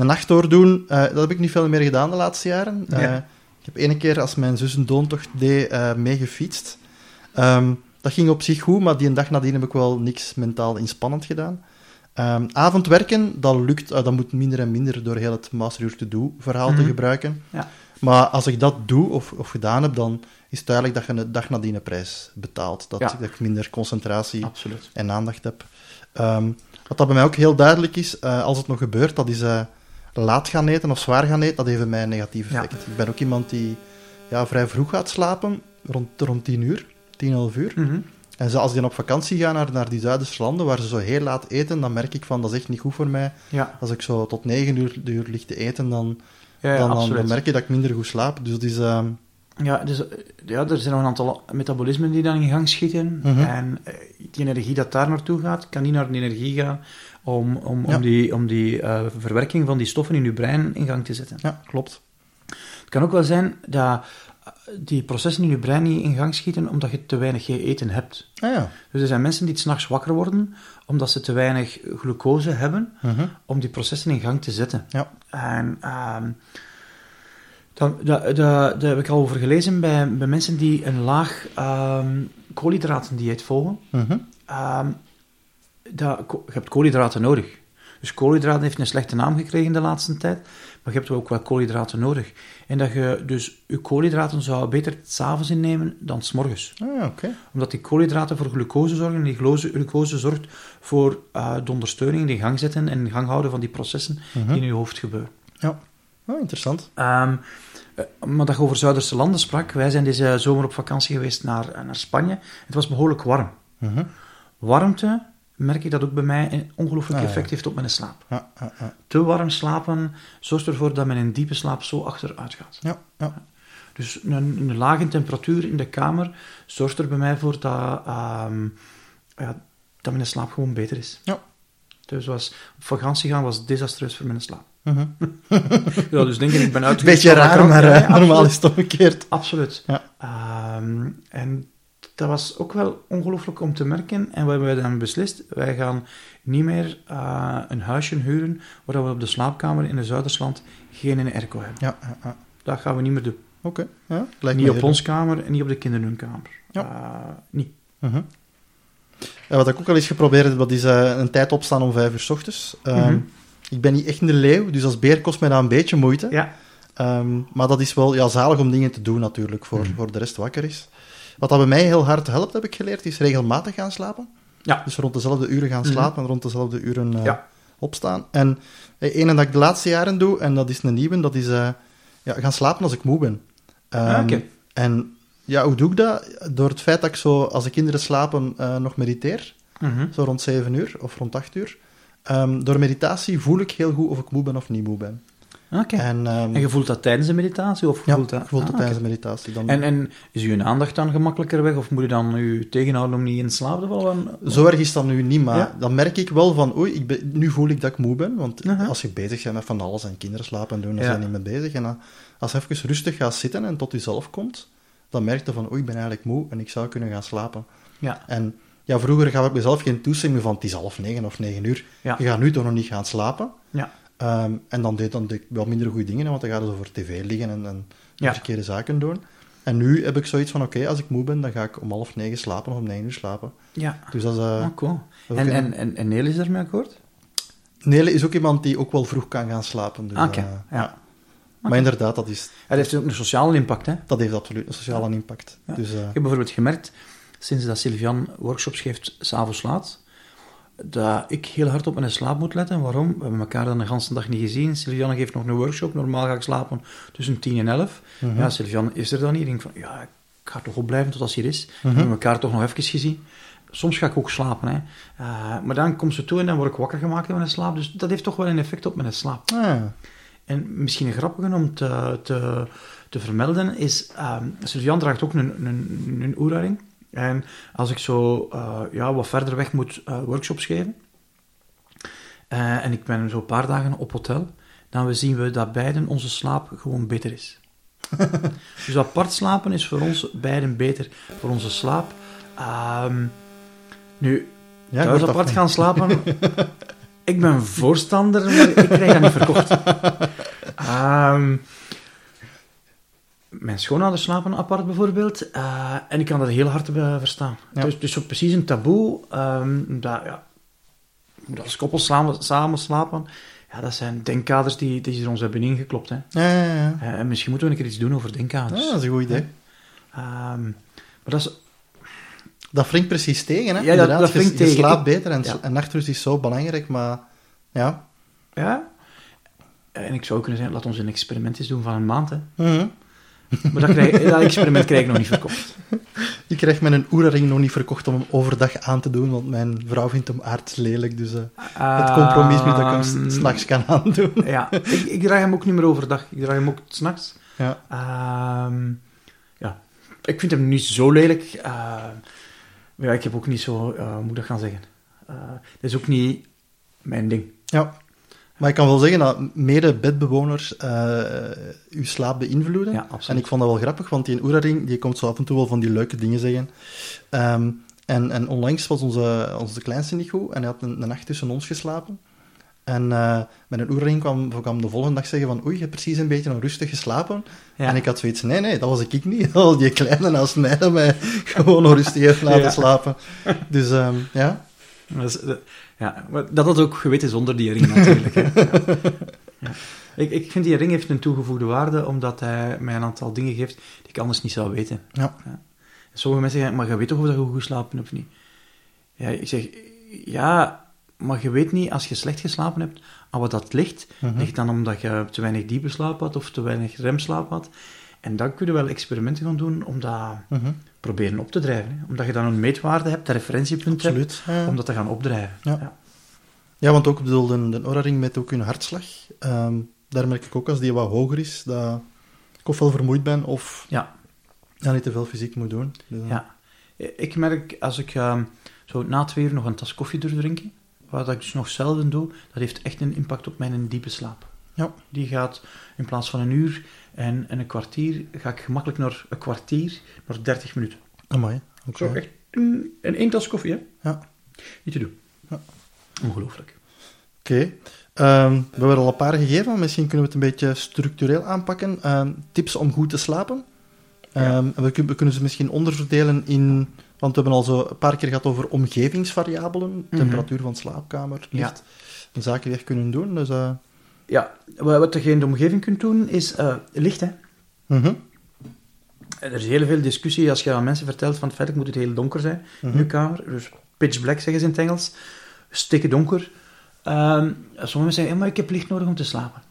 een nacht doordoen, eh, dat heb ik niet veel meer gedaan de laatste jaren. Eh, Ja. ik heb ene keer, als mijn zus een doontocht deed, eh meegefietst. Ehm, dat ging op zich goed, maar die een dag nadien heb ik wel niks mentaal inspannend gedaan. Ehm, avondwerken, dat lukt, dat moet minder en minder door heel het Master to Do verhaal te Mhm. gebruiken. Ja. Maar als ik dat doe of, of gedaan heb, dan is het duidelijk dat je een dag nadien een prijs betaalt. Dat, Ja. dat ik minder concentratie Absoluut. en aandacht heb. Ehm, wat dat bij mij ook heel duidelijk is, als het nog gebeurt, dat is laat gaan eten of zwaar gaan eten, dat heeft bij mij een negatief Ja. effect. Ik ben ook iemand die ja, vrij vroeg gaat slapen, rond, rond 10 uur, 10, 11 uur. Mhm. En zo, als die dan op vakantie gaan naar, naar die Zuiderse landen, waar ze zo heel laat eten, dan merk ik van, dat is echt niet goed voor mij. Ja, Als ik zo tot 9 uur, uur lig te eten, dan, ja, dan, dan, merk je dat ik minder goed slaap. Dus het is... ehm, Ja, dus, eh, ja, er zijn nog een aantal metabolismen die dan in gang schieten. Mhm. En eh, die energie dat daar naartoe gaat, kan niet naar de energie gaan om, om, Ja. om die, om die eh, verwerking van die stoffen in je brein in gang te zetten. ja, klopt. Het kan ook wel zijn dat eh, die processen in je brein niet in gang schieten omdat je te weinig gegeten hebt. Ah ja. Dus er zijn mensen die 's nachts wakker worden omdat ze te weinig glucose hebben Mhm. om die processen in gang te zetten. Ja. En ehm dan, daar, daar, daar heb ik al over gelezen bij, bij mensen die een laag ehm koolhydratendieet volgen. Mhm. Ehm, dat, je hebt koolhydraten nodig. Dus koolhydraten heeft een slechte naam gekregen de laatste tijd, maar je hebt ook wel koolhydraten nodig. En dat je dus je koolhydraten zou beter s'avonds innemen dan s'morgens. Ah, oké. Omdat die koolhydraten voor glucose zorgen en die glucose, glucose zorgt voor eh, de ondersteuning, de gang zetten en in gang houden van die processen Mhm. die in je hoofd gebeuren. Ja. Oh, interessant. Eh, maar dat je over Zuiderse landen sprak, wij zijn deze zomer op vakantie geweest naar, eh, naar Spanje. Het was behoorlijk warm. Mhm. Warmte, merk ik dat ook bij mij een ongelooflijk Ah, ja. effect heeft op mijn slaap. Ja. Te warm slapen zorgt ervoor dat mijn diepe slaap zo achteruit gaat. Ja, ja. Dus een, een lage temperatuur in de kamer zorgt er bij mij voor dat, ja, dat mijn slaap gewoon beter is. Ja. Dus was, op vakantie gaan was desastreus voor mijn slaap. Mhm. [LAUGHS] Ja, dus denk ik, ik ben [LAUGHS] uitgerust Beetje raar, maar Ja, eh, normaal is het omgekeerd. Absoluut. Ja. Ehm, en dat was ook wel ongelooflijk om te merken. En we hebben dan beslist, wij gaan niet meer eh, een huisje huren waar we op de slaapkamer in de Zuidersland geen airco hebben. Ja, ja, ja. Dat gaan we niet meer doen. Oké. Ja, lijkt niet op ons kamer en niet op de kinderhunkamer. Ja. Eh, niet. Mhm. Wat ik ook al eens geprobeerd heb, dat is eh, een tijd opstaan om vijf uur s ochtends. Ehm, Mhm. Ik ben niet echt een leeuw, dus als beer kost mij dat een beetje moeite. Ja. Ehm, maar dat is wel ja, zalig om dingen te doen natuurlijk, voor, Mhm. voor de rest wakker is. Wat dat bij mij heel hard helpt, heb ik geleerd, is regelmatig gaan slapen. Ja. Dus rond dezelfde uren gaan Mhm. slapen en rond dezelfde uren eh, Ja. opstaan. En eh, ene dat ik de laatste jaren doe, en dat is een nieuwe, dat is eh, ja, gaan slapen als ik moe ben. Ah, oké. En ja, hoe doe ik dat? Door het feit dat ik zo, als de kinderen slapen, eh, nog mediteer. Mhm. Zo rond 7 uur of rond 8 uur. Ehm, door meditatie voel ik heel goed of ik moe ben of niet moe ben. Oké. En, ehm, En je voelt dat tijdens de meditatie? Of ja, voelt dat... ik voel het Ah, tijdens de meditatie. Dan, En, en is uw aandacht dan gemakkelijker weg? Of moet je dan u tegenhouden om niet in slaap te vallen? Zo erg is dat nu niet, maar Ja. dan merk ik wel van, oei, ik ben, nu voel ik dat ik moe ben. Want als je bezig bent met van alles en kinderen slapen en doen, dan Ja. zijn je niet mee bezig. En dan, als je even rustig gaat zitten en tot jezelf komt, dan merk je van, oei, ik ben eigenlijk moe en ik zou kunnen gaan slapen. Ja. En ja, vroeger gaf ik mezelf geen toestemming van, het is half negen of negen uur. Je gaat nu toch nog niet gaan slapen. Ja. Ehm, en dan deed, dan ik wel minder goede dingen, want dan ga je zo voor tv liggen en, en Ja. verkeerde zaken doen. En nu heb ik zoiets van, oké, als ik moe ben, dan ga ik om half negen slapen of om negen uur slapen. Ja. Dus dat is... cool. dat is En, ook en, een- en, en Neel is daarmee akkoord? Nele is ook iemand die ook wel vroeg kan gaan slapen. Dus, Ah, eh, ja. Maar inderdaad, dat, is, Dat heeft ook een sociale impact, hè? dat heeft absoluut een sociale impact. Dus, eh, Ik heb bijvoorbeeld gemerkt, sinds dat Sylvian workshops geeft, s'avonds laat, dat ik heel hard op mijn slaap moet letten. Waarom? We hebben elkaar dan de hele dag niet gezien. Sylvian geeft nog een workshop. Normaal ga ik slapen tussen 10 en 11. mhm. Ja, Sylvian is er dan niet. Ik denk van, ja, ik ga toch opblijven tot als hij er is. We Mhm. hebben elkaar toch nog even gezien. Soms ga ik ook slapen, hè. Eh, maar dan komt ze toe en dan word ik wakker gemaakt in mijn slaap. Dus dat heeft toch wel een effect op mijn slaap. ah, En misschien een grappige om te, te, te vermelden is, ehm Sylvian draagt ook een, een, een. En als ik zo eh, ja, wat verder weg moet eh, workshops geven, eh, en ik ben zo een paar dagen op hotel, dan zien we dat beiden onze slaap gewoon beter is. [LAUGHS] dus apart slapen is voor ons beiden beter voor onze slaap. Ehm, nu, ja, thuis apart gaan slapen. [LAUGHS] ik ben voorstander, maar ik krijg dat niet verkocht. [LAUGHS] Ehm, mijn schoonouders slapen apart bijvoorbeeld. eh, en ik kan dat heel hard eh, verstaan. Ja. Dus, dus zo precies een taboe. ehm, dat, ja, dat als koppels samen, samen slapen. Ja, dat zijn denkkaders die, die ze ons hebben ingeklopt. Hè. Ja, ja, ja. Eh, en misschien moeten we een keer iets doen over denkkaders. Ah, dat is een goed idee. Ehm, maar dat is Dat wringt precies tegen, hè? Ja, dat- dat je- wringt je, tegen. slaapt beter en, Ja. en nachtrust is zo belangrijk, maar ja. Ja. En ik zou kunnen zeggen, laat ons een experiment eens doen van een maand. Hè. Mhm. Maar dat, krijg, dat experiment krijg ik nog niet verkocht. Ik krijg mijn oerring nog niet verkocht om hem overdag aan te doen, want mijn vrouw vindt hem aardslelijk, dus eh, het compromis nu dat ik hem s- s'nachts kan aandoen. [LAUGHS] Ja, ik, ik draag hem ook niet meer overdag. Ik draag hem ook s'nachts. Ja. Ehm ja, ik vind hem niet zo lelijk. Ehm, maar ja, ik heb ook niet zo... eh, moet ik dat gaan zeggen? Eh dat is ook niet mijn ding. ja. Maar ik kan wel zeggen dat mede-bedbewoners eh uw slaap beïnvloeden. Ja, En ik vond dat wel grappig, want die Oeraring die komt zo af en toe wel van die leuke dingen zeggen. Ehm, en, en onlangs was onze, onze kleinste niet goed en hij had een, een nacht tussen ons geslapen. En eh met een Oeraring kwam, kwam de volgende dag zeggen van oei, je hebt precies een beetje onrustig geslapen. Ja. En ik had zoiets, nee, nee, dat was ik niet. [LAUGHS] Al die kleine naast mij dat mij [LAUGHS] gewoon onrustig heeft laten Ja. slapen. Dus ehm, ja, Dat, is, dat- ja, maar dat had ook geweten zonder die ring natuurlijk. Hè. Ja. [LAUGHS] Ja. Ik, ik vind die ring heeft een toegevoegde waarde, omdat hij mij een aantal dingen geeft die ik anders niet zou weten. ja. Sommige mensen zeggen, maar je weet toch of dat je goed geslapen hebt of niet? Ja, ik zeg, ja, maar je weet niet als je slecht geslapen hebt aan wat dat ligt. Mhm. Ligt dan omdat je te weinig diepe slaap had of te weinig remslaap had. En dan kun je wel experimenten gaan doen om dat Mhm. proberen op te drijven. Hè. Omdat je dan een meetwaarde hebt, een referentiepunt absoluut. Om dat te gaan opdrijven. Ja. Ja. Ja, want ook bedoel, de, de Oura-ring met ook hun hartslag. Ehm, daar merk ik ook als die wat hoger is, dat ik ofwel vermoeid ben of Ja. ja, niet te veel fysiek moet doen. Dus, eh, Ja. Ik merk als ik ehm, zo na twee uur nog een tas koffie durf drinken, wat ik dus nog zelden doe, dat heeft echt een impact op mijn diepe slaap. Ja. Die gaat in plaats van een uur en, en een kwartier, ga ik gemakkelijk naar een kwartier, naar 30 minuten. Amai, Oké. Zo echt mm, in één tas koffie, hè? Ja. Niet te doen. Ja. Ongelooflijk. Oké. Ehm, we hebben al een paar gegeven, misschien kunnen we het een beetje structureel aanpakken. Ehm, tips om goed te slapen. Ehm, en we, kun- we kunnen ze misschien onderverdelen in... Want we hebben al zo een paar keer gehad over omgevingsvariabelen. Temperatuur van slaapkamer, licht. En zaken die echt kunnen doen. Dus, eh, Ja, wa- wat je in de omgeving kunt doen, is eh, licht, hè. mhm. Er is heel veel discussie als je aan mensen vertelt van feitelijk moet het heel donker zijn Mhm. in je kamer. Dus pitch black zeggen ze in het Engels. Stikken donker. Ehm, sommige mensen zeggen, ja, maar ik heb licht nodig om te slapen.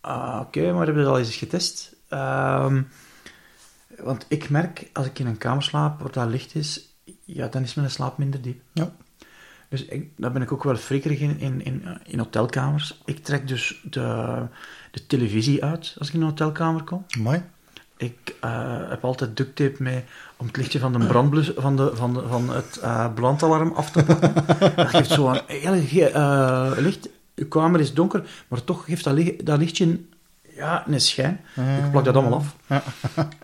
Ah, Oké, maar heb je dat al eens getest? Ehm, want ik merk, als ik in een kamer slaap waar dat licht is, ja, dan is mijn slaap minder diep. Ja. Dus ik, daar ben ik ook wel frikkerig in, in, in, in hotelkamers. Ik trek dus de, de televisie uit als ik in een hotelkamer kom. Mooi. Ik eh, heb altijd duct tape mee om het lichtje van, de brandblus, van, de, van, de, van het eh, brandalarm af te pakken. dat geeft zo een heel eh, licht. Je kamer is donker, maar toch geeft dat, li- dat lichtje ja, een schijn. Ik plak dat allemaal af.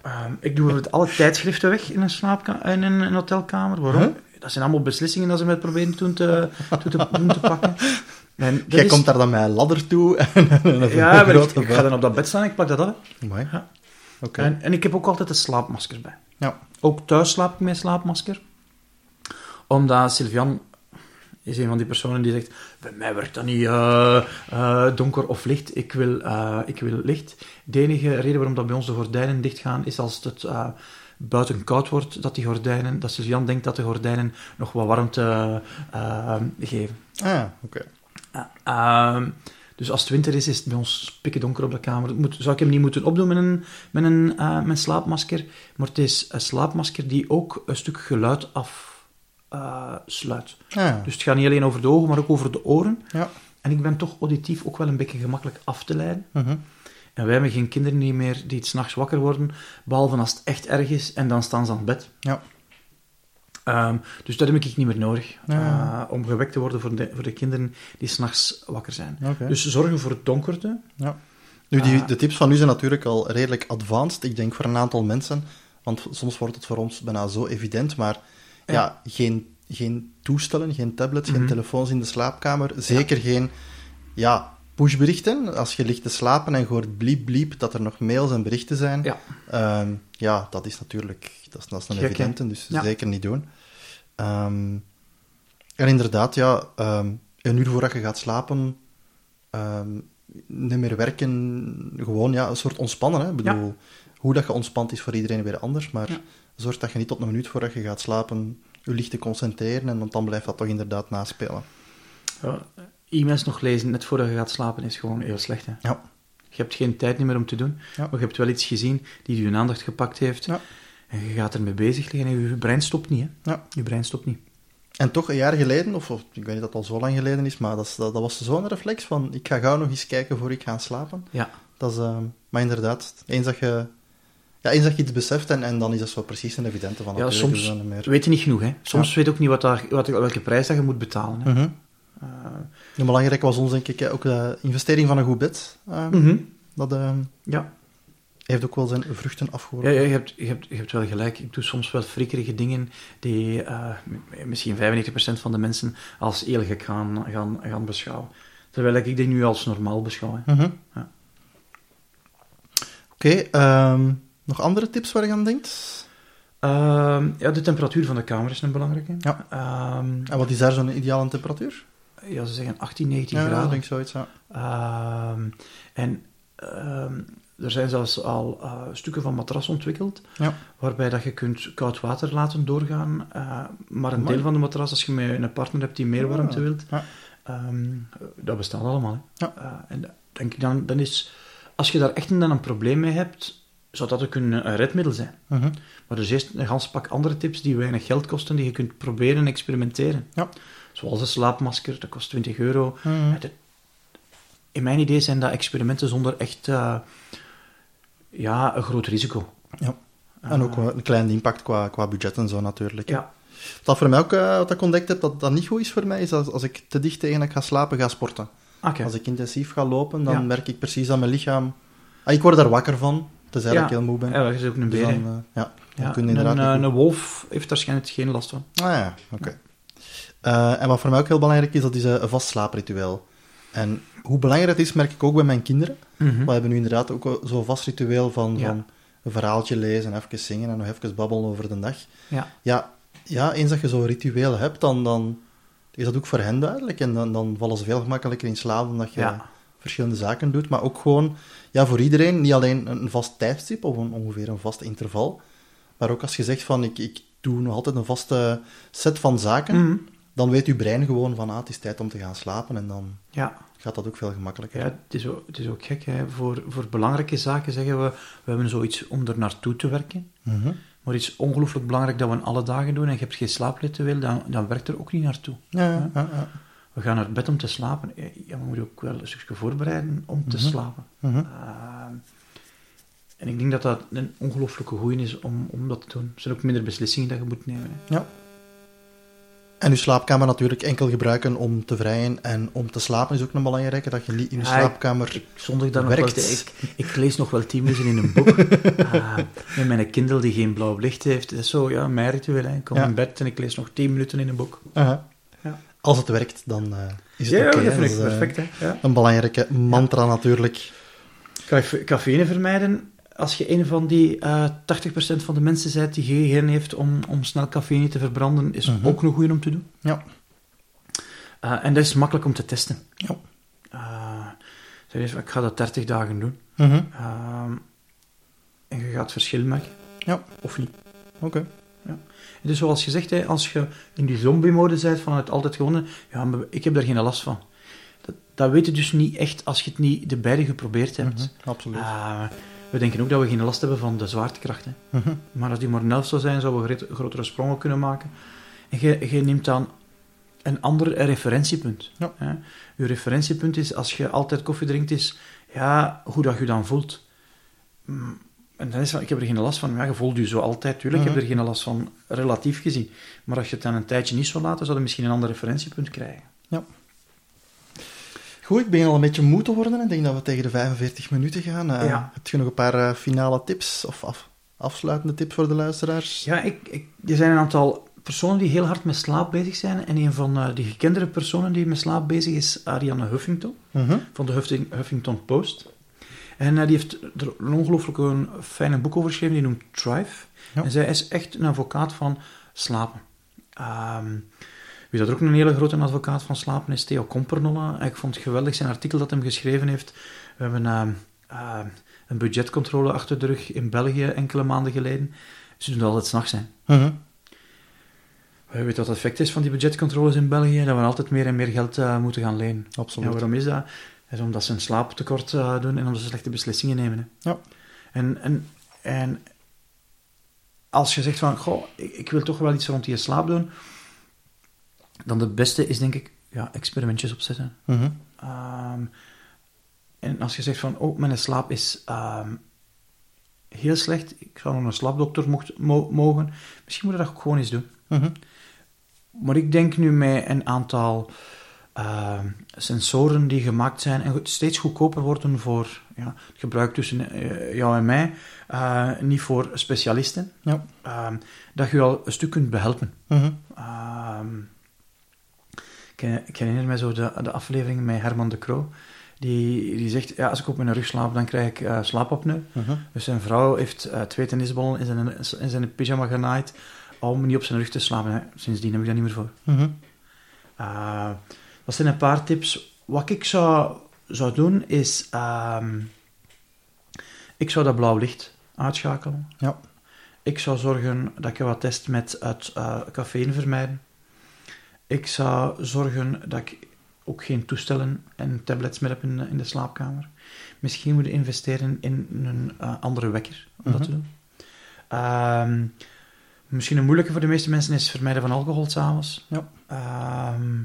Ehm, ik doe alle tijdschriften weg in een, slaapka- in een, een hotelkamer. Waarom? Huh? Dat zijn allemaal beslissingen dat ze met proberen toen te, toen te, toen te pakken. En Jij is- komt daar dan met een ladder toe [LAUGHS] en een Ja, maar ik, ik ga dan op dat bed staan en ik plak dat af. Mooi. Ja. Oké. En, en ik heb ook altijd een slaapmasker bij. Ja. Ook thuis slaap ik met slaapmasker. Omdat Sylvian is een van die personen die zegt: Bij mij werkt dat niet eh, eh, donker of licht, ik wil, eh, ik wil licht. De enige reden waarom dat bij ons de gordijnen dichtgaan is als het buiten koud wordt, dat die gordijnen, dat Sylvian denkt dat de gordijnen nog wat warmte eh, geven. Ah, oké. Ja, ehm, dus als het winter is, is het bij ons pikken donker op de kamer. Moet, zou ik hem niet moeten opdoen met een, met een eh, met slaapmasker, maar het is een slaapmasker die ook een stuk geluid afsluit. Ah, dus het gaat niet alleen over de ogen, maar ook over de oren. ja. En ik ben toch auditief ook wel een beetje gemakkelijk af te leiden. Mhm. En wij hebben geen kinderen niet meer die s'nachts wakker worden, behalve als het echt erg is, en dan staan ze aan het bed. Ja. Ehm, dus dat heb ik niet meer nodig, Ja. eh, om gewekt te worden voor de, voor de kinderen die s'nachts wakker zijn. Dus zorgen voor het donkerte. Ja. Nu, die, Ah. de tips van u zijn natuurlijk al redelijk advanced, ik denk voor een aantal mensen, want soms wordt het voor ons bijna zo evident, maar ja, Ja. geen, geen toestellen, geen tablets, Mhm. geen telefoons in de slaapkamer, zeker geen ja, pushberichten. Als je ligt te slapen en je hoort bliep bliep dat er nog mails en berichten zijn, Ja. Ehm, ja, dat is natuurlijk dat is, dat is een Gek, hè? evidente, dus Ja. zeker niet doen. Ehm, en inderdaad, ja, ehm, een uur voordat je gaat slapen, ehm, niet meer werken, gewoon ja, een soort ontspannen. Hè? Ik bedoel, hoe dat je ontspant is voor iedereen weer anders, maar Ja. zorg dat je niet tot een minuut voordat je gaat slapen je licht te concentreren, en want dan blijft dat toch inderdaad naspelen. Ja, e-mails nog lezen net voordat je gaat slapen is gewoon heel slecht. Hè? Ja. Je hebt geen tijd meer om te doen, Ja. maar je hebt wel iets gezien die je aandacht gepakt heeft. Ja. En je gaat ermee bezig liggen en je brein stopt niet. Hè? Ja. Je brein stopt niet. En toch een jaar geleden, of, of ik weet niet dat het al zo lang geleden is, maar dat, dat, dat was zo'n reflex van ik ga gauw nog eens kijken voor ik ga slapen. Ja. Dat is, eh, maar inderdaad, eens dat je, ja, eens dat je iets beseft en, en dan is dat zo precies een evidente van Ja, soms weet je niet genoeg. Hè? Soms weet je ook niet wat daar, wat, welke prijs dat je moet betalen. Hè? Mhm. En belangrijk was ons denk ik eh, ook de investering van een goed bed. eh, mhm. Dat eh, Ja, heeft ook wel zijn vruchten afgeworpen. ja je, hebt, je, hebt, je hebt wel gelijk. Ik doe soms wel frikkerige dingen die eh, misschien 95% van de mensen als heel gek gaan, gaan, gaan beschouwen. Terwijl ik die nu als normaal beschouw. Mhm. Ja. Oké, ehm, nog andere tips waar je aan denkt? Ehm, ja, de temperatuur van de kamer is een belangrijke. Ja. Ehm, En wat is daar zo'n ideale temperatuur? Ja, ze zeggen 18, 19 Ja, dat graden. denk ik zoiets, ja. Ehm, en ehm, er zijn zelfs al eh, stukken van matras ontwikkeld, Ja. waarbij dat je kunt koud water laten doorgaan, eh, maar een Mooi. deel van de matras, als je met een partner hebt die meer warmte Ah, wilt, ja. ehm, dat bestaat allemaal. Hè. Ja. Eh, en denk ik dan, dan is, als je daar echt dan een probleem mee hebt, zou dat ook een, een redmiddel zijn. Mhm. Maar er is eerst een gans pak andere tips die weinig geld kosten, die je kunt proberen en experimenteren. Ja. Zoals een slaapmasker, dat kost 20 euro. Dat- In mijn idee zijn dat experimenten zonder echt eh, ja, een groot risico. Ja. En ook een klein impact qua, qua budget en zo natuurlijk. hè. Ja, Wat voor mij ook, eh, wat ik ontdekt heb, dat dat niet goed is voor mij, is als, als ik te dicht tegen dat ga slapen, ga sporten. oké. Als ik intensief ga lopen, dan Ja. merk ik precies aan mijn lichaam... Ah, ik word daar wakker van, tenzij Ja. dat ik heel moe ben. Ja, dat is ook een Dus dan, hè. eh, ja. Dan Ja, kun je een, inderdaad een wolf heeft waarschijnlijk geen last van. Ah ja, oké. Eh, en wat voor mij ook heel belangrijk is, dat is eh, een vast slaapritueel. En hoe belangrijk het is, merk ik ook bij mijn kinderen. Mhm. We hebben nu inderdaad ook zo'n vast ritueel van, Ja. van een verhaaltje lezen, even zingen en nog even babbelen over de dag. Ja. Ja, ja eens dat je zo'n ritueel hebt, dan, dan is dat ook voor hen duidelijk. En dan, dan vallen ze veel gemakkelijker in slaap omdat je Ja. verschillende zaken doet. Maar ook gewoon, ja, voor iedereen, niet alleen een vast tijdstip of een, ongeveer een vast interval. Maar ook als je zegt van, ik, ik doe nog altijd een vaste set van zaken, Mhm. Dan weet je brein gewoon van, ah, het is tijd om te gaan slapen. En dan Ja. gaat dat ook veel gemakkelijker. Ja, het is ook, het is ook gek. Hè. Voor, voor belangrijke zaken zeggen we, we hebben zoiets om er naartoe te werken. Mhm. Maar iets ongelooflijk belangrijk dat we alle dagen doen en je hebt geen slaapritueel, dan, dan werkt er ook niet naartoe. Ja, ja, ja. We gaan naar bed om te slapen. Ja, we moeten ook wel een stukje voorbereiden om te Mhm. slapen. Mhm. Ehm, en ik denk dat dat een ongelooflijke goeie is om, om dat te doen. Er zijn ook minder beslissingen dat je moet nemen. Hè. Ja. En je slaapkamer natuurlijk enkel gebruiken om te vrijen en om te slapen is ook een belangrijke, dat je niet in je Ja, ik- slaapkamer... Nog wel Werkt. ik, ik lees nog wel tien minuten in een boek. [LAUGHS] Ah, met mijn Kindle die geen blauw licht heeft. Dat is zo, ja, mijn ritueel. Hè. Ik kom Ja. in bed en ik lees nog tien minuten in een boek. Ja. Als het werkt, dan eh, is het Ja, oké. dat vind is, ik eh, perfect. Hè. Ja. Een belangrijke mantra natuurlijk. Cafeïne vermijden. Als je een van die eh 80% van de mensen bent die geen heeft om, om snel cafeïne te verbranden, is Mhm. ook een goeie om te doen. Ja. Eh, en dat is makkelijk om te testen. Ja. Eh, zeg ik ga dat 30 dagen doen. Mhm. Ehm, en je gaat verschil maken. Ja. Of niet. Oké. Dus zoals gezegd, hè, als je in die zombie-mode bent van het altijd gewonnen, ja, maar ik heb daar geen last van. Dat, dat weet je dus niet echt als je het niet de beide geprobeerd hebt. Mhm. Absoluut. We denken ook dat we geen last hebben van de zwaartekracht. Hè. Mhm. Maar als die maar een elf zou zijn, zouden we grotere sprongen kunnen maken. En je, neemt dan een ander referentiepunt. Ja. Hè. Je referentiepunt is, als je altijd koffie drinkt, is ja, hoe dat je dan voelt. Mm, En dan is ik heb er geen last van. Ja, je voelt je zo altijd. Tuurlijk, ik Mhm. heb er geen last van, relatief gezien. Maar als je het dan een tijdje niet zou laten, zou je misschien een ander referentiepunt krijgen. Goed, ik begin al een beetje moe te worden. Ik denk dat we tegen de 45 minuten gaan. Eh, Ja. Heb je nog een paar eh, finale tips of af, afsluitende tips voor de luisteraars? Ja, ik, ik, er zijn een aantal personen die heel hard met slaap bezig zijn. En een van eh, die gekendere personen die met slaap bezig is, Ariane Huffington. Mhm. van de Huffing- Huffington Post. En die heeft er een ongelooflijk een fijne boek over geschreven, die noemt Thrive. Ja. En zij is echt een advocaat van slapen. Ehm, wie dat ook een hele grote advocaat van slapen is, Theo Kompernolle. Ik vond het geweldig zijn artikel dat hem geschreven heeft. We hebben ehm, ehm, een budgetcontrole achter de rug in België enkele maanden geleden. Ze doen dat altijd s'nachts zijn. Mhm. We weten wat het effect is van die budgetcontroles in België, dat we altijd meer en meer geld eh, moeten gaan lenen. Absoluut. Ja, waarom is dat? Dat is omdat ze een slaaptekort eh, doen en omdat ze slechte beslissingen nemen. Hè. Ja. En, en, en als je zegt van, goh, ik, ik wil toch wel iets rond die slaap doen, dan de beste is denk ik, ja, experimentjes opzetten. Mhm. Ehm, en als je zegt van, oh, mijn slaap is ehm, heel slecht, ik zou nog een slaapdokter mocht, mo- mogen, misschien moet je dat ook gewoon eens doen. Mhm. Maar ik denk nu met een aantal ehm, sensoren die gemaakt zijn en steeds goedkoper worden voor ja, het gebruik tussen eh, jou en mij, eh, niet voor specialisten, Ja. dat je je al een stuk kunt behelpen. Mhm. Ik, ik herinner me zo de, de aflevering met Herman de Croo. Die, die zegt, ja, als ik op mijn rug slaap, dan krijg ik uh, slaapapneu. Mhm. Dus zijn vrouw heeft uh, twee tennisballen in zijn, in zijn pyjama genaaid om niet op zijn rug te slapen. Hè. Sindsdien heb ik daar niet meer voor. Uh, dat zijn een paar tips. Wat ik zou, zou doen, is... ehm, ik zou dat blauw licht uitschakelen. Ja. Ik zou zorgen dat je wat test met het uh, cafeïne vermijden. Ik zou zorgen dat ik ook geen toestellen en tablets meer heb in, in de slaapkamer. Misschien moet je investeren in een uh, andere wekker om Mhm. dat te doen. Ehm, misschien een moeilijke voor de meeste mensen is vermijden van alcohol s'avonds. Ja. Ehm,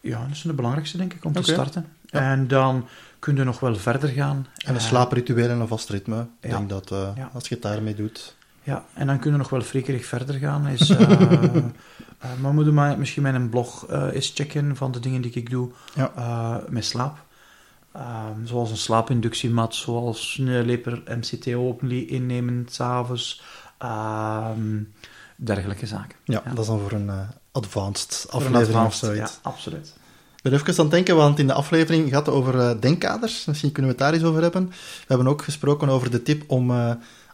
ja, dat is de belangrijkste, denk ik, om te starten. Ja. En dan kun je nog wel verder gaan. En een Eh, slaapritueel en een vast ritme. Ik ja. denk dat eh, Ja. als je het daarmee doet... Ja, en dan kunnen we nog wel frikerig verder gaan. Is, eh, [LAUGHS] eh, maar moeten misschien mijn blog eh, eens checken van de dingen die ik doe Ja. met slaap. Ehm, zoals een slaapinductiemat, zoals een leper MCT openly innemen s'avonds. Ehm dergelijke zaken. Ja, dat is dan voor een advanced een aflevering advanced, of zoiets. Ja, absoluut. Ik ben even aan het denken, want in de aflevering gaat het over denkkaders. Misschien kunnen we het daar eens over hebben. We hebben ook gesproken over de tip om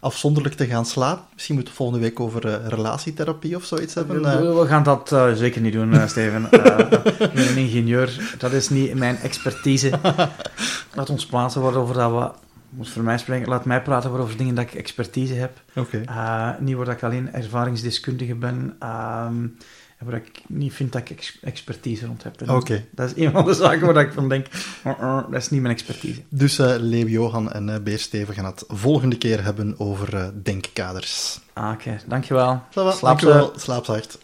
afzonderlijk te gaan slapen. Misschien moeten we volgende week over eh, relatietherapie of zoiets hebben. We, Eh, we gaan dat eh, zeker niet doen, Steven. [LAUGHS] Ik ben een ingenieur. Dat is niet mijn expertise. [LAUGHS] Laat ons plaatsen waarover dat we... Moet voor mij spreken. Laat mij praten waarover dingen dat ik expertise heb. Oké. Niet waar dat ik alleen ervaringsdeskundige ben. ehm, waar ik niet vind dat ik ex- expertise rond heb. Oké. Dat is een van de [LAUGHS] zaken waar ik van denk, "Uh, uh, dat is niet mijn expertise. Dus eh Leeuw Johan en eh, Beer Steven gaan het volgende keer hebben over eh, denkkaders. Ah, Oké, dankjewel. Va, Slaap dankjewel. Slaap zacht.